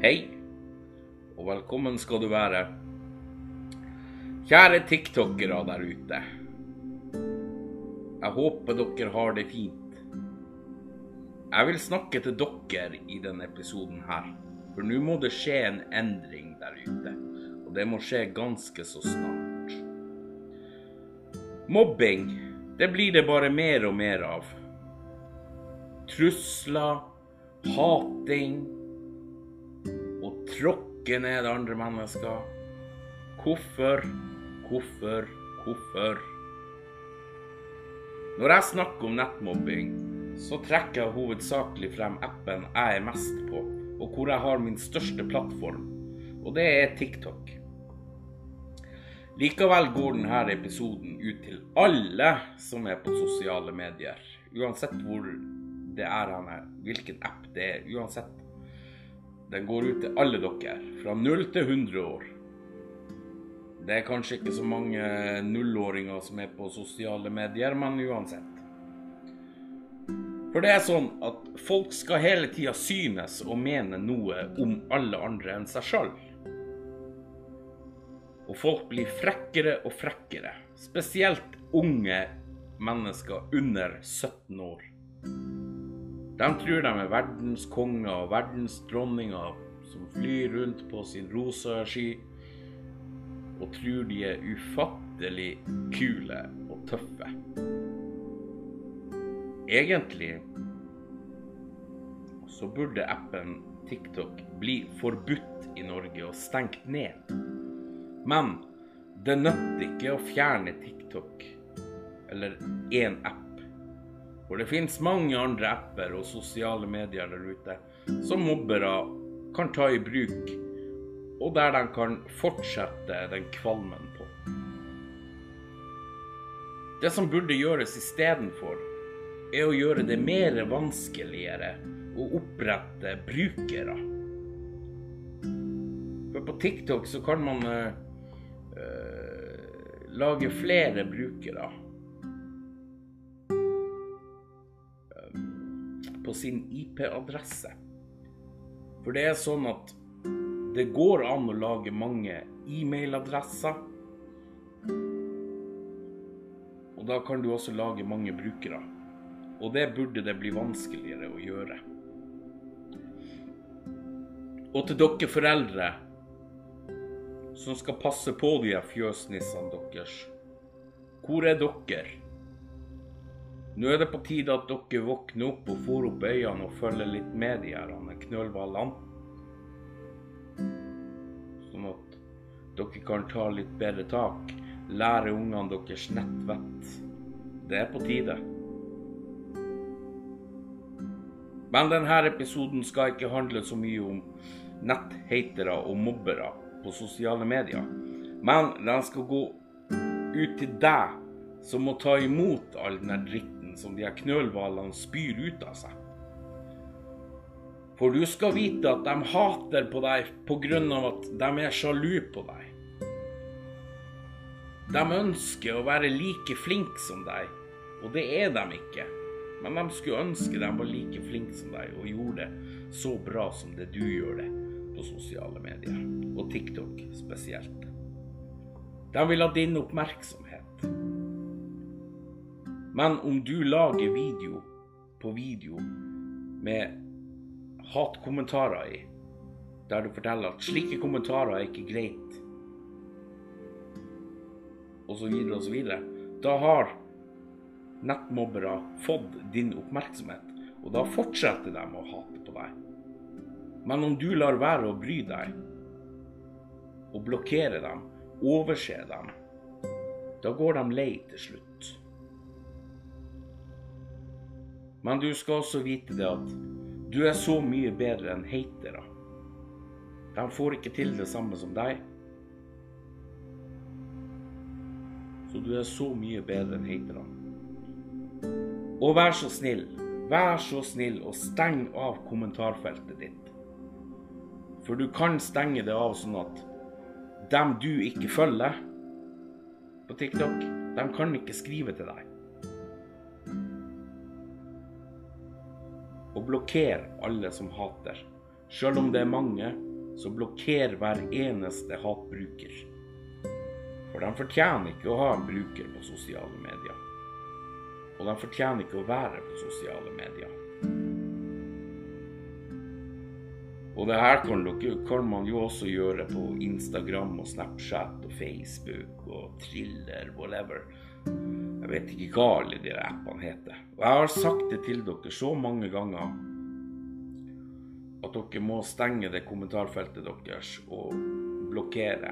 Hei, og velkommen skal du være. Kjære tiktokere der ute. Jeg håper dere har det fint. Jeg vil snakke til dere i denne episoden her, for nå må det skje en endring der ute. Og det må skje ganske så snart. Mobbing, det blir det bare mer og mer av. Trusler, hating tråkke ned andre mennesker. Hvorfor, hvorfor, hvorfor? Når jeg snakker om nettmobbing, så trekker jeg hovedsakelig frem appen jeg er mest på, og hvor jeg har min største plattform, og det er TikTok. Likevel går denne episoden ut til alle som er på sosiale medier, uansett hvor det er henne, hvilken app det er, uansett. Den går ut til alle dere, fra null til 100 år. Det er kanskje ikke så mange nullåringer som er på sosiale medier, men uansett. For det er sånn at folk skal hele tida synes og mene noe om alle andre enn seg sjøl. Og folk blir frekkere og frekkere. Spesielt unge mennesker under 17 år. De tror de er verdenskonger og verdensdronninger som flyr rundt på sin rosa sky, og tror de er ufattelig kule og tøffe. Egentlig så burde appen TikTok bli forbudt i Norge og stengt ned. Men det nytter ikke å fjerne TikTok eller én app. For det finnes mange andre apper og sosiale medier der ute som mobbere kan ta i bruk, og der de kan fortsette den kvalmen på. Det som burde gjøres istedenfor, er å gjøre det mer vanskeligere å opprette brukere. For på TikTok så kan man uh, lage flere brukere. På sin IP-adresse. For det er sånn at det går an å lage mange e-mailadresser. Og da kan du også lage mange brukere. Og det burde det bli vanskeligere å gjøre. Og til dere foreldre som skal passe på de fjøsnissene deres. Hvor er dere? Nå er det på tide at dere våkner opp og får opp øynene og følger litt med de her knølhvalene. Sånn at dere kan ta litt bedre tak. Lære ungene deres nettvett. Det er på tide. Men denne episoden skal ikke handle så mye om netthatere og mobbere på sosiale medier. Men den skal gå ut til deg som må ta imot all den dritten som de her knølhvalene spyr ut av seg. For du skal vite at de hater på deg pga. at de er sjalu på deg. De ønsker å være like flinke som deg, og det er de ikke. Men de skulle ønske de var like flinke som deg og gjorde det så bra som det du gjør det på sosiale medier, og TikTok spesielt. De vil ha din oppmerksomhet. Men om du lager video på video med hatkommentarer i, der du forteller at slike kommentarer er ikke greit, osv., osv., da har nettmobbere fått din oppmerksomhet, og da fortsetter de å hate på deg. Men om du lar være å bry deg, og blokkere dem, overse dem, da går de lei til slutt. Men du skal også vite det at du er så mye bedre enn hatere. De får ikke til det samme som deg. Så du er så mye bedre enn haterne. Og vær så snill, vær så snill og steng av kommentarfeltet ditt. For du kan stenge det av sånn at dem du ikke følger på TikTok, de kan ikke skrive til deg. Og blokker alle som hater. Sjøl om det er mange, så blokker hver eneste hatbruker. For de fortjener ikke å ha en bruker på sosiale medier. Og de fortjener ikke å være på sosiale medier. Og det her kan, kan man jo også gjøre på Instagram og Snapchat og Facebook og Thriller, whatever. Jeg vet ikke hva alle de appene heter. Og jeg har sagt det til dere så mange ganger at dere må stenge det kommentarfeltet deres og blokkere.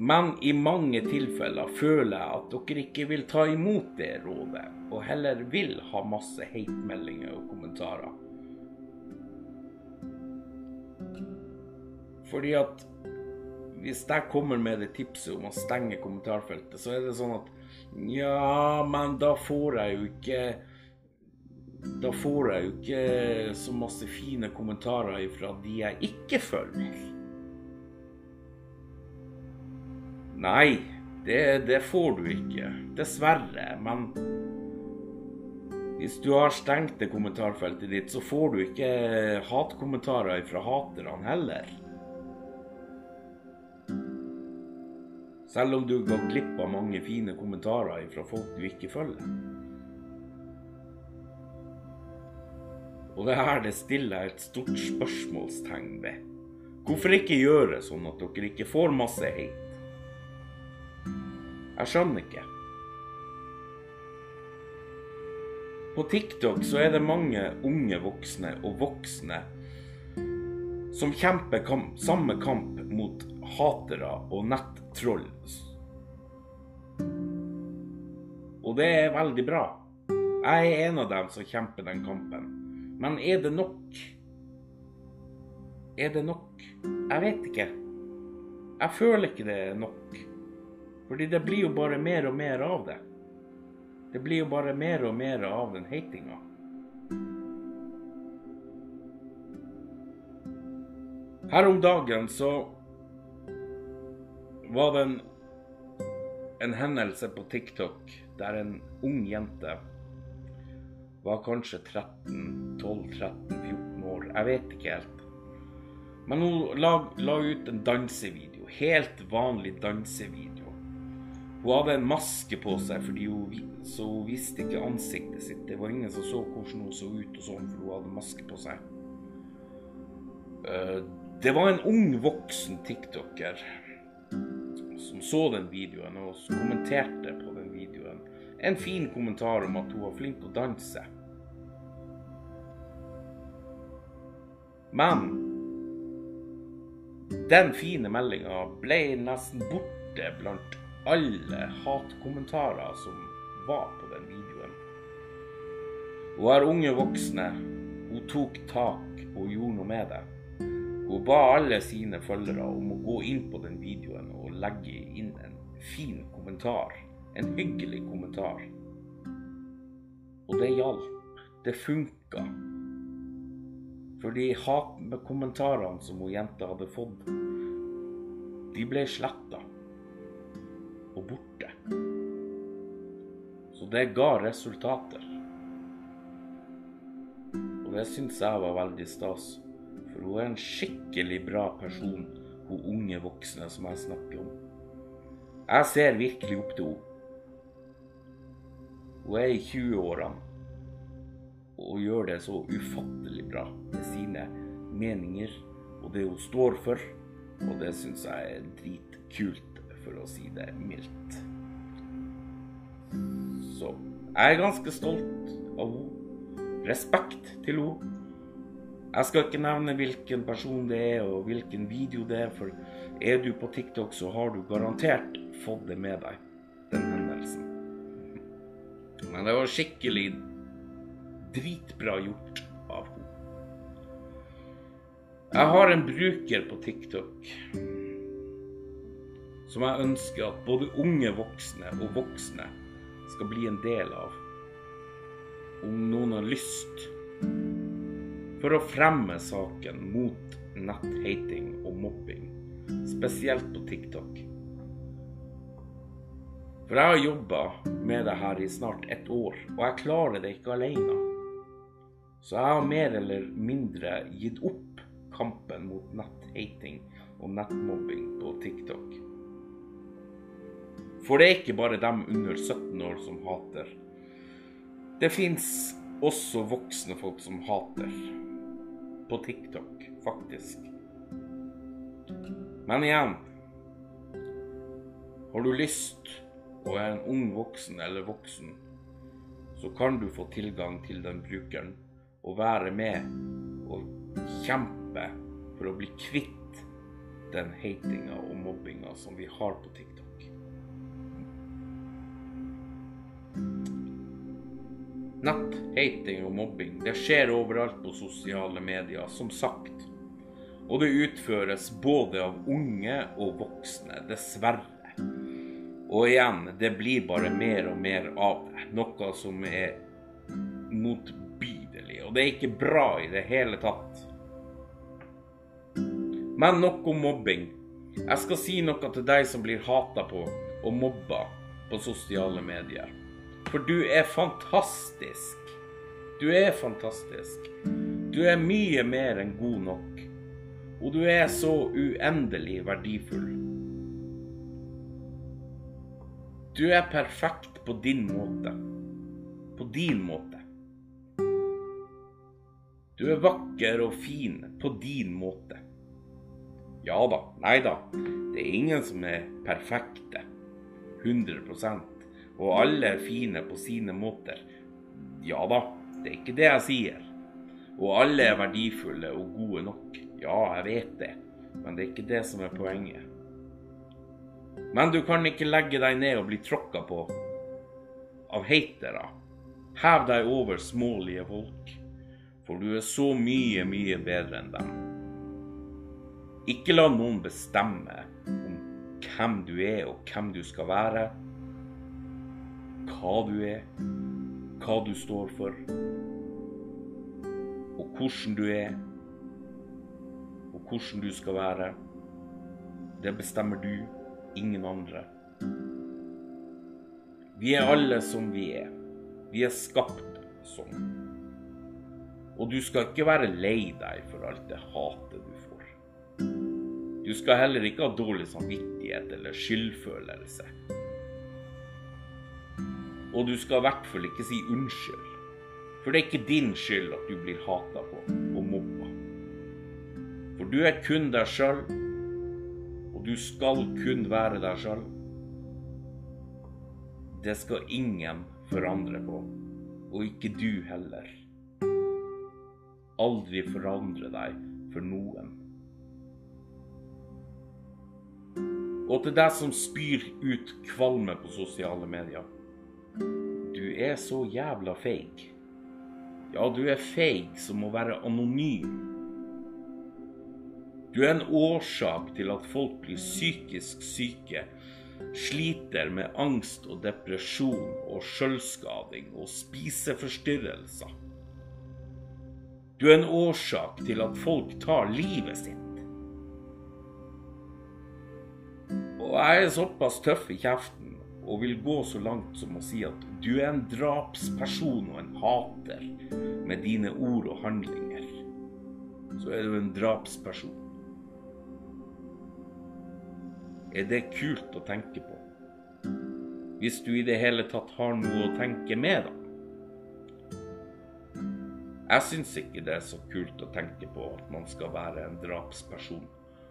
Men i mange tilfeller føler jeg at dere ikke vil ta imot det rådet, og heller vil ha masse hate-meldinger og kommentarer. Fordi at hvis jeg kommer med det tipset om å stenge kommentarfeltet, så er det sånn at ja, men da får jeg jo ikke Da får jeg jo ikke så masse fine kommentarer ifra de jeg ikke følger. Nei, det, det får du ikke. Dessverre. Men hvis du har stengt det kommentarfeltet ditt, så får du ikke hatkommentarer fra haterne heller. Selv om du går glipp av mange fine kommentarer fra folk du ikke følger. Og det her det stiller jeg et stort spørsmålstegn ved. Hvorfor ikke gjøre sånn at dere ikke får masse hate? Jeg skjønner ikke. På TikTok så er det mange unge voksne og voksne som kjemper kamp, samme kamp mot hatere og nettroll. Og det er veldig bra. Jeg er en av dem som kjemper den kampen. Men er det nok? Er det nok? Jeg vet ikke. Jeg føler ikke det er nok. Fordi det blir jo bare mer og mer av det. Det blir jo bare mer og mer av den hatinga. Her om dagen så var det en, en hendelse på TikTok der en ung jente var kanskje 13-12-13-14 år. Jeg vet ikke helt. Men hun la, la ut en dansevideo. Helt vanlig dansevideo. Hun hadde en maske på seg, hun, så hun visste ikke ansiktet sitt. Det var ingen som så hvordan hun så ut, og sånn, for hun hadde maske på seg. Eh, det var en ung voksen tiktoker som så den videoen og kommenterte på den videoen. En fin kommentar om at hun var flink å danse. Men den fine meldinga ble nesten borte blant alle hatkommentarer som var på den videoen. Hun er unge voksne. Hun tok tak og gjorde noe med det. Hun ba alle sine følgere om å gå inn på den videoen og legge inn en fin kommentar. En hyggelig kommentar. Og det hjalp. Det funka. For de hatkommentarene som hun jenta hadde fått, de ble sletta og borte. Så det ga resultater. Og det syns jeg var veldig stas. For hun er en skikkelig bra person, hun unge voksne som jeg snakker om. Jeg ser virkelig opp til henne. Hun er i 20-årene og gjør det så ufattelig bra med sine meninger og det hun står for. Og det syns jeg er dritkult, for å si det mildt. Så jeg er ganske stolt av henne. Respekt til henne. Jeg skal ikke nevne hvilken person det er og hvilken video det er, for er du på TikTok, så har du garantert fått det med deg, den hendelsen. Men det var skikkelig dritbra gjort av henne. Jeg har en bruker på TikTok som jeg ønsker at både unge voksne og voksne skal bli en del av. Om noen har lyst for å fremme saken mot netthating og mobbing, spesielt på TikTok. For jeg har jobba med det her i snart ett år, og jeg klarer det ikke alene. Så jeg har mer eller mindre gitt opp kampen mot netthating og nettmobbing på TikTok. For det er ikke bare dem under 17 år som hater. Det fins også voksne folk som hater. På TikTok, faktisk. Men igjen Har du lyst og er en ung voksen eller voksen, så kan du få tilgang til den brukeren og være med og kjempe for å bli kvitt den hatinga og mobbinga som vi har på TikTok. Netthating og mobbing det skjer overalt på sosiale medier, som sagt. Og det utføres både av unge og voksne, dessverre. Og igjen, det blir bare mer og mer av det. Noe som er motbydelig. Og det er ikke bra i det hele tatt. Men nok om mobbing. Jeg skal si noe til deg som blir hata på og mobba på sosiale medier. For du er fantastisk. Du er fantastisk. Du er mye mer enn god nok. Og du er så uendelig verdifull. Du er perfekt på din måte. På din måte. Du er vakker og fin på din måte. Ja da, nei da. Det er ingen som er perfekte. 100 og alle er fine på sine måter. Ja da, det er ikke det jeg sier. Og alle er verdifulle og gode nok. Ja, jeg vet det, men det er ikke det som er poenget. Men du kan ikke legge deg ned og bli tråkka på av hatere. Hev deg over smålige folk, for du er så mye, mye bedre enn dem. Ikke la noen bestemme om hvem du er og hvem du skal være hva du er, hva du står for, og hvordan du er, og hvordan du skal være. Det bestemmer du, ingen andre. Vi er alle som vi er. Vi er skapt sånn. Og du skal ikke være lei deg for alt det hatet du får. Du skal heller ikke ha dårlig samvittighet eller skyldfølelse. Og du skal i hvert fall ikke si unnskyld. For det er ikke din skyld at du blir hata på og mobba. For du er kun deg sjøl, og du skal kun være deg sjøl. Det skal ingen forandre på, og ikke du heller. Aldri forandre deg for noen. Og til deg som spyr ut kvalme på sosiale medier. Du er så jævla feig. Ja, du er feig som må være anonym. Du er en årsak til at folk blir psykisk syke, sliter med angst og depresjon og sjølskading og spiseforstyrrelser. Du er en årsak til at folk tar livet sitt. Og jeg er såpass tøff i kjeften og vil gå så langt som å si at du er en drapsperson og en hater med dine ord og handlinger, så er du en drapsperson. Er det kult å tenke på? Hvis du i det hele tatt har noe å tenke med, da? Jeg syns ikke det er så kult å tenke på at man skal være en drapsperson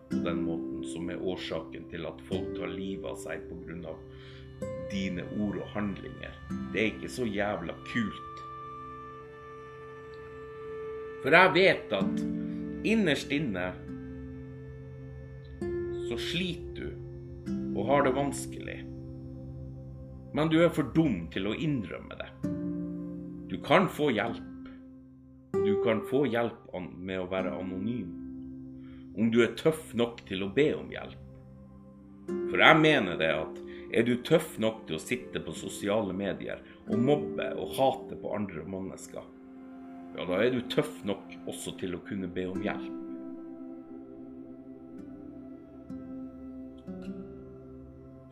på den måten som er årsaken til at folk tar livet av seg pga dine ord og handlinger. Det er ikke så jævla kult. For jeg vet at innerst inne så sliter du og har det vanskelig. Men du er for dum til å innrømme det. Du kan få hjelp. Du kan få hjelp med å være anonym. Om du er tøff nok til å be om hjelp. For jeg mener det at er du tøff nok til å sitte på sosiale medier og mobbe og hate på andre mennesker, ja, da er du tøff nok også til å kunne be om hjelp.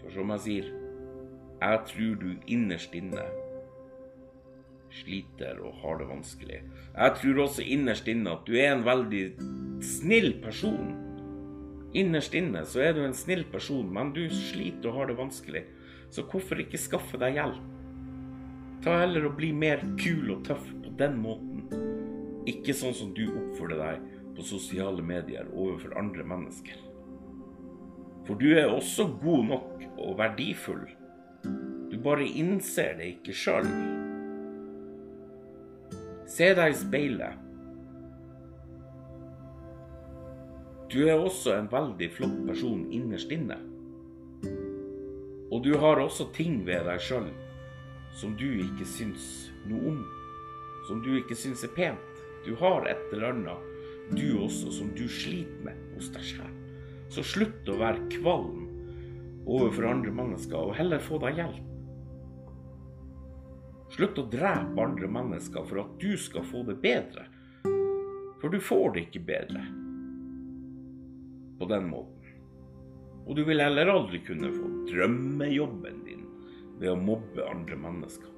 For som jeg sier, jeg tror du innerst inne sliter og har det vanskelig. Jeg tror også innerst inne at du er en veldig snill person. Innerst inne så er du en snill person, men du sliter og har det vanskelig. Så hvorfor ikke skaffe deg hjelp? Ta heller og bli mer kul og tøff på den måten. Ikke sånn som du oppfører deg på sosiale medier overfor andre mennesker. For du er også god nok og verdifull. Du bare innser det ikke sjøl. Se deg i speilet. Du er også en veldig flott person innerst inne. Og du har også ting ved deg sjøl som du ikke syns noe om. Som du ikke syns er pent. Du har et eller annet, du også, som du sliter med hos deg sjøl. Så slutt å være kvalm overfor andre mennesker, og heller få deg hjelp. Slutt å drepe andre mennesker for at du skal få det bedre. For du får det ikke bedre på den måten. Og du vil heller aldri kunne få drømmejobben din ved å mobbe andre mennesker.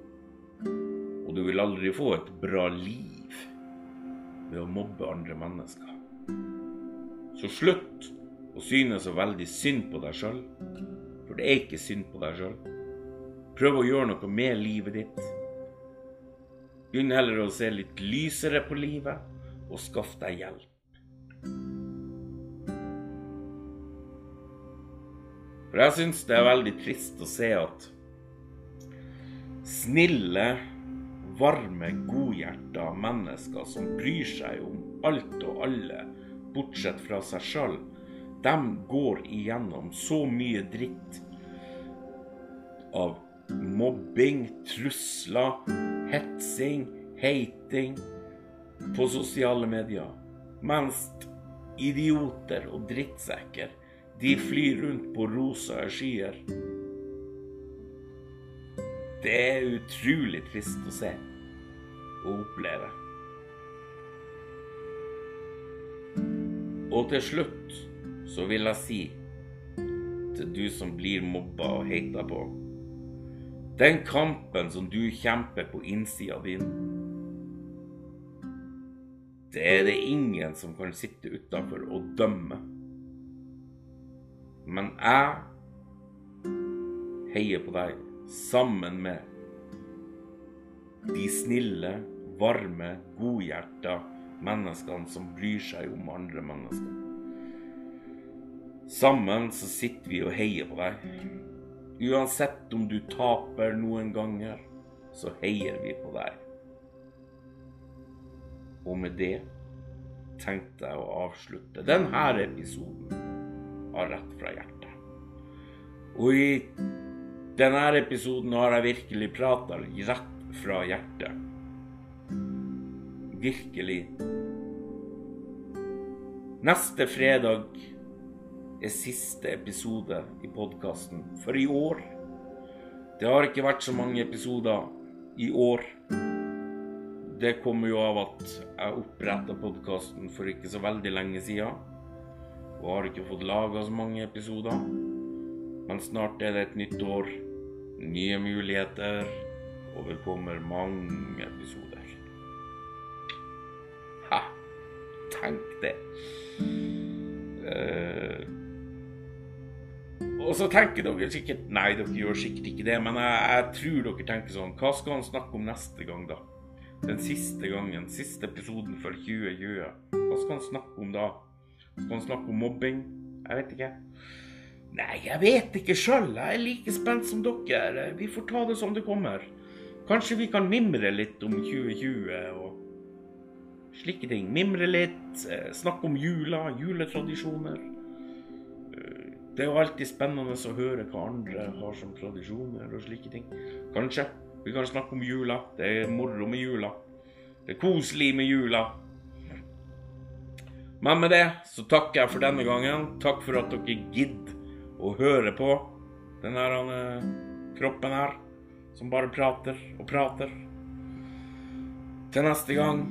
Og du vil aldri få et bra liv ved å mobbe andre mennesker. Så slutt å synes så veldig synd på deg sjøl, for det er ikke synd på deg sjøl. Prøv å gjøre noe med livet ditt. Begynn heller å se litt lysere på livet, og skaff deg hjelp. For jeg syns det er veldig trist å se at snille, varme, godhjerta mennesker som bryr seg om alt og alle, bortsett fra seg sjøl, de går igjennom så mye dritt av mobbing, trusler, hetsing, hating på sosiale medier. Mens idioter og drittsekker, de flyr rundt på rosa skyer. Det er utrolig trist å se og oppleve. Og til slutt så vil jeg si til du som blir mobba og heita på Den kampen som du kjemper på innsida din, det er det ingen som kan sitte utafor og dømme. Men jeg heier på deg sammen med de snille, varme, godhjerta menneskene som bryr seg om andre mennesker. Sammen så sitter vi og heier på deg. Uansett om du taper noen ganger, så heier vi på deg. Og med det tenkte jeg å avslutte denne episoden av Rett fra hjertet. Og i denne episoden har jeg virkelig prata rett fra hjertet. Virkelig. Neste fredag er siste episode i podkasten for i år. Det har ikke vært så mange episoder i år. Det kommer jo av at jeg oppretta podkasten for ikke så veldig lenge sida. Og har ikke fått laga så mange episoder. Men snart er det et nytt år. Nye muligheter. Og det kommer mange episoder. Ha! Tenk det. Uh, og så tenker dere sikkert Nei, dere gjør sikkert ikke det, men jeg, jeg tror dere tenker sånn Hva skal han snakke om neste gang, da? Den siste gangen, siste episoden for 2020. Hva skal han snakke om da? Skal han snakke om mobbing? Jeg vet ikke. Nei, jeg vet ikke sjøl. Jeg er like spent som dere. Vi får ta det som det kommer. Kanskje vi kan mimre litt om 2020 og slike ting. Mimre litt, snakke om jula, juletradisjoner. Det er jo alltid spennende å høre hva andre har som tradisjoner og slike ting. Kanskje vi kan snakke om jula. Det er moro med jula. Det er koselig med jula. Men med det så takker jeg for denne gangen. Takk for at dere gidder å høre på denne her, kroppen her, som bare prater og prater. Til neste gang,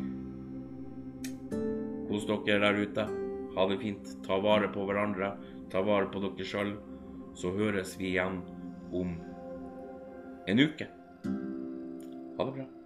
kos dere der ute. Ha det fint. Ta vare på hverandre. Ta vare på dere sjøl. Så høres vi igjen om en uke. Ha det bra.